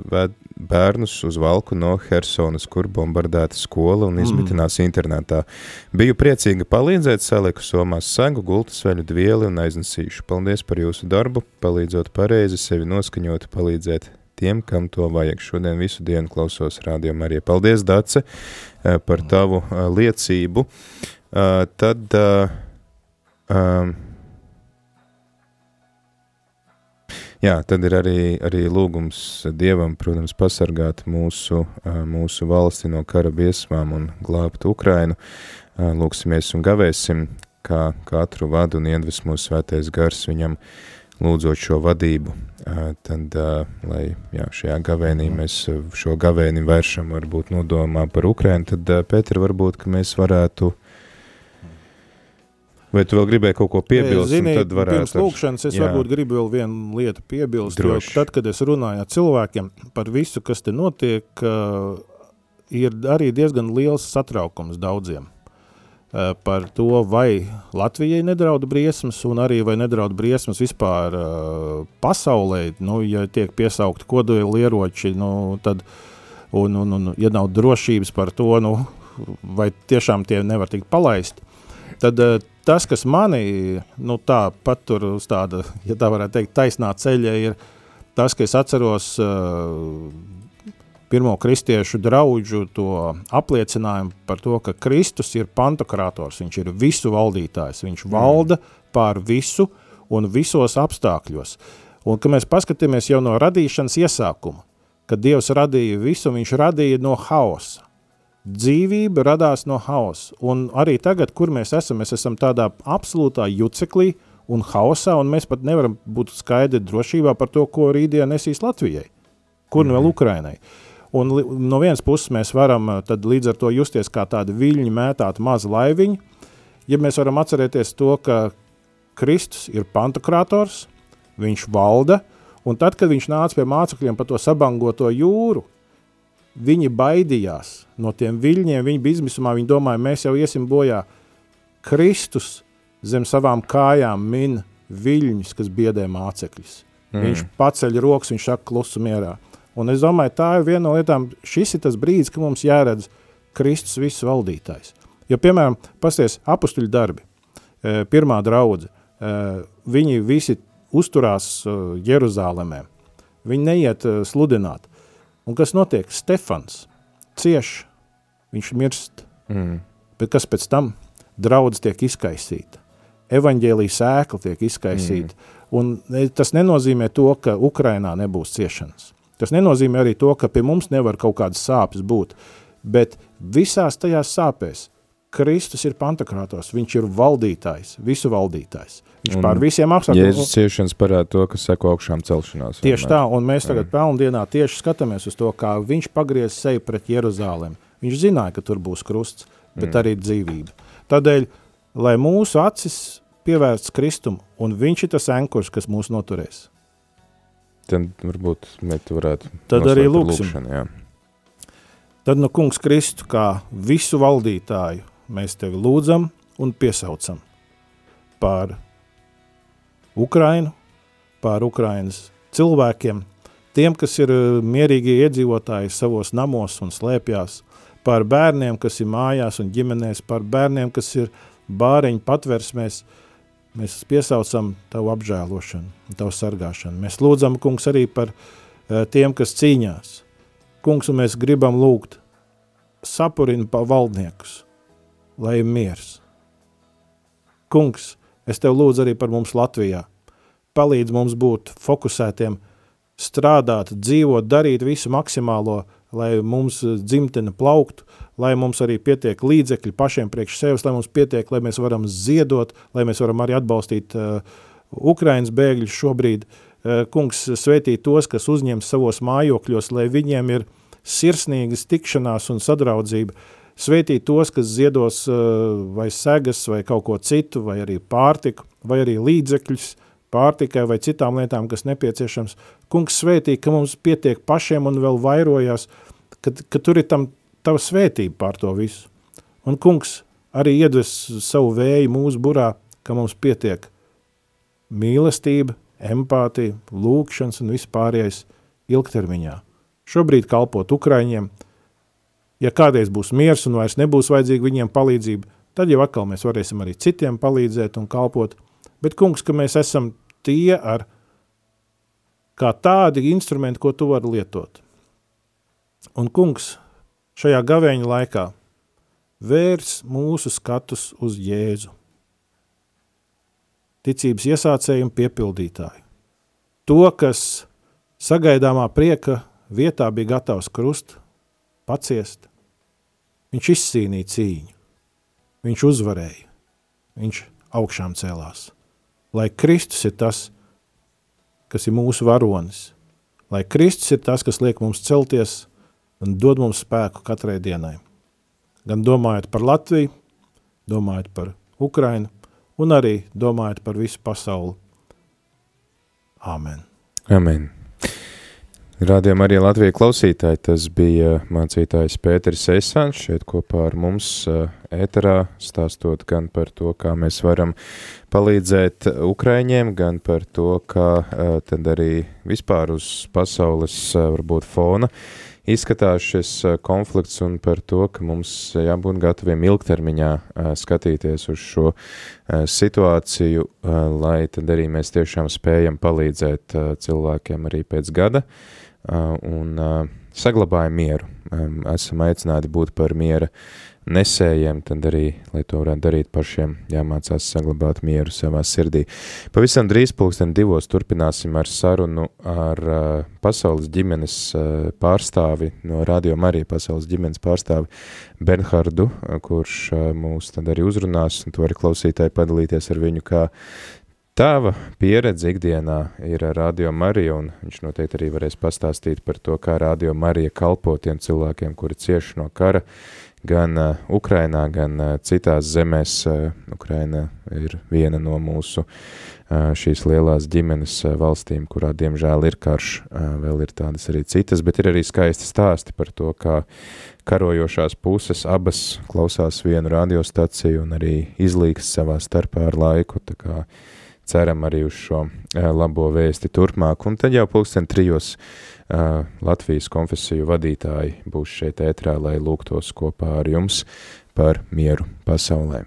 bērnus uz Valku no Hersonas, kur bombardēta skola un izmitinās mm. internetā. Biju priecīga palīdzēt, saliku somās segu, gultas veļu dvieli un aiznesīšu. Paldies par jūsu darbu, palīdzot pareizi, sevi noskaņot, palīdzēt tiem, kam to vajag. Šodien visu dienu klausos rādījumu arī. Paldies, Dace, par tavu liecību. Uh, tad um, Jā, tad ir arī, arī lūgums Dievam, protams, pasargāt mūsu, mūsu valsti no kara biesmām un glābt Ukrainu. Lūksimies un gavēsim, kā katru vadu un iedvesmo svētais gars viņam lūdzot šo vadību. Tad, lai jā, šajā gavēnī mēs šo gavēni vēršam varbūt nodomā par Ukrainu, tad, Pēter, varbūt, ka mēs varētu Vai tu vēl gribēji kaut ko piebilst?
Zini, tad varētu... Pirms lūkšanas es jā. varbūt gribu vēl vienu lietu piebilst, Droši. jo tad, kad es runāju ar cilvēkiem par visu, kas te notiek, ir arī diezgan liels satraukums daudziem par to, vai Latvijai nedrauda briesmas, un arī vai nedrauda briesmas vispār pasaulē, nu, ja tiek piesaukti kodoli ieroči, nu, tad, un, un, un, ja nav drošības par to, nu, vai tiešām tie nevar tikt palaisti, tad tas, kas mani nu, tā patur uz tāda, ja tā varētu teikt, taisnā ceļa, ir tas, ka es atceros uh, pirmo kristiešu draugu to apliecinājumu par to, ka Kristus ir pantokrātors, viņš ir visu valdītājs, viņš mm. valda pār visu un visos apstākļos. Un, kad mēs paskatāmies jau no radīšanas iesākuma, kad Dievs radīja visu, viņš radīja no hausa dzīvība radās no hausa. Un arī tagad, kur mēs esam, mēs esam tādā absolūtā juceklī un hausā, un mēs pat nevaram būt skaidri drošībā par to, ko rītdien nesīs Latvijai, kur mm. vēl Ukrainai. Un no vienas puses mēs varam tad līdz ar to justies kā tādi viļņi mētāti mazi laiviņi, ja mēs varam atcerēties to, ka Kristus ir pantokrātors, viņš valda, un tad, kad viņš nāca pie mācekļiem pa to sabangoto jūru, Viņi baidījās no tiem viļņiem, viņi bija izmisumā, viņi domāja, mēs jau iesim bojā. Kristus zem savām kājām min viļņus, kas biedē mācekļus. Mm. Viņš paceļ rokas, viņš saka klusu mierā. Un es domāju, tā ir viena no lietām, šis ir tas brīdis, ka mums jāredz Kristus viss valdītājs. Jo, piemēram, pasties apustuļu darbi, e, pirmā draudze, e, viņi visi uzturās e, Jeruzālemē, viņi neiet sludināt, Un kas notiek? Stefans cieš, viņš mirst. Mm. Bet kas pēc tam? Draudz tiek izkaisīta. Evaņģēlija sēkla tiek izkaisīta. Mm. Un tas nenozīmē to, ka Ukrainā nebūs ciešanas. Tas nenozīmē arī to, ka pie mums nevar kaut kādas sāpes būt. Bet visās tajās sāpēs Kristus ir pantakrātos, viņš ir valdītājs, visu valdītājs. Viņš un pār visiem apstākļiem.
Jēzus ciešanas parāda to, kas seko augšām celšanās.
Tieši tā, un mēs tagad pelndienā tieši skatāmies uz to, kā viņš pagriez seju pret Jeruzālēm. Viņš zināja, ka tur būs krusts, bet mm. arī dzīvība. Tādēļ, lai mūsu acis pievērsts Kristum, un viņš ir tas enkurs, kas mūs noturēs.
Tad varbūt mēs varētu
Tad arī lūksim. Lūkšanu, jā. Tad nu, kungs Kristu kā visu valdītāju mēs tevi lūdzam un piesaucam par Ukrainu, par Ukrainas cilvēkiem, tiem, kas ir eh, mierīgie iedzīvotāji savos namos un slēpjās, par bērniem, kas ir mājās un ģimenēs, par bērniem, kas ir bāriņu patversmēs, mēs piesaucam tavu apžēlošanu un tavu sargāšanu. Mēs lūdzam, kungs, arī par uh, tiem, kas cīņās. Kungs, un mēs gribam lūgt, sapurina pa valdniekus, lai ir miers. Kungs, es tev lūdzu arī par mums Latvijā. Palīdz mums būt fokusētiem, strādāt, dzīvot, darīt visu maksimālo, lai mums dzimtene plauktu, lai mums arī pietiek līdzekļi pašiem priekš sevis, lai mums pietiek, lai mēs varam ziedot, lai mēs varam arī atbalstīt uh, Ukrainas bēgļus šobrīd. Uh, kungs svētī tos, kas uzņem savos mājokļos, lai viņiem ir sirsnīgas tikšanās un sadraudzība, svētīt tos, kas ziedos uh, vai segas vai kaut ko citu, vai arī pārtiku, vai arī līdzekļus pārtikai vai citām lietām, kas nepieciešams. Kungs svētī, ka mums pietiek pašiem un vēl vairojās, ka, ka tur ir tam tava svētība pār to visu. Un kungs arī iedves savu vēju mūsu burā, ka mums pietiek mīlestība, empātija, lūkšanas un vispārējais ilgtermiņā. Šobrīd kalpot Ukraiņiem, ja kādreiz būs miers un vairs nebūs vajadzīga viņiem palīdzība, tad jau atkal mēs varēsim arī citiem palīdzēt un kalpot. Bet, kungs, ka mēs esam tie ar kā tādi instrumenti, ko tu vari lietot. Un, kungs, šajā gavēņa laikā vērs mūsu skatus uz Jēzu. Ticības iesācēju un piepildītāju. To, kas sagaidāmā prieka vietā bija gatavs krust, paciest, viņš izcīnīja cīņu, viņš uzvarēja, viņš augšām cēlās. Lai Kristus ir tas, kas ir mūsu varonis, lai Kristus ir tas, kas liek mums celties un dod mums spēku katrai dienai. Gan domājot par Latviju, domājot par Ukrainu un arī domājot par visu pasauli. Āmen.
Amen. Rādījām arī Latviju klausītāji, tas bija mācītājs Pēteris Eisāns šeit kopā ar mums ēterā, stāstot gan par to, kā mēs varam palīdzēt Ukraiņiem, gan par to, kā tad arī vispār uz pasaules varbūt fona izskatās šis konflikts un par to, ka mums jābūt gataviem ilgtermiņā skatīties uz šo situāciju, lai tad arī mēs tiešām spējam palīdzēt cilvēkiem arī pēc gada un saglabājam mieru. Esam aicināti būt par miera nesējiem, tad arī, lai to varētu darīt pašiem, jāmācās saglabāt mieru savā sirdī. Pavisam drīz pulksten divos turpināsim ar sarunu ar uh, pasaules ģimenes uh, pārstāvi, no Radio Marija pasaules ģimenes pārstāvi Bernhardu, uh, kurš uh, mūs tad arī uzrunās, un tu vari klausītāji padalīties ar viņu, kā Tava pieredze ikdienā ir Radio Marija, un viņš noteikti arī varēs pastāstīt par to, kā Radio Marija kalpo tiem cilvēkiem, kuri cieši no kara, gan uh, Ukrainā, gan uh, citās zemēs. Uh, Ukraina ir viena no mūsu uh, šīs lielās ģimenes uh, valstīm, kurā diemžēl ir karš, uh, vēl ir tādas arī citas, bet ir arī skaisti stāsti par to, kā karojošās puses abas klausās vienu radiostaciju un arī izlīgs savā starpā ar laiku, tā kā ceram arī uz šo labo vēsti turpmāk, un tad jau pulksten trijos uh, Latvijas konfesiju vadītāji būs šeit ētrā, lai lūgtos kopā ar jums par mieru pasaulē.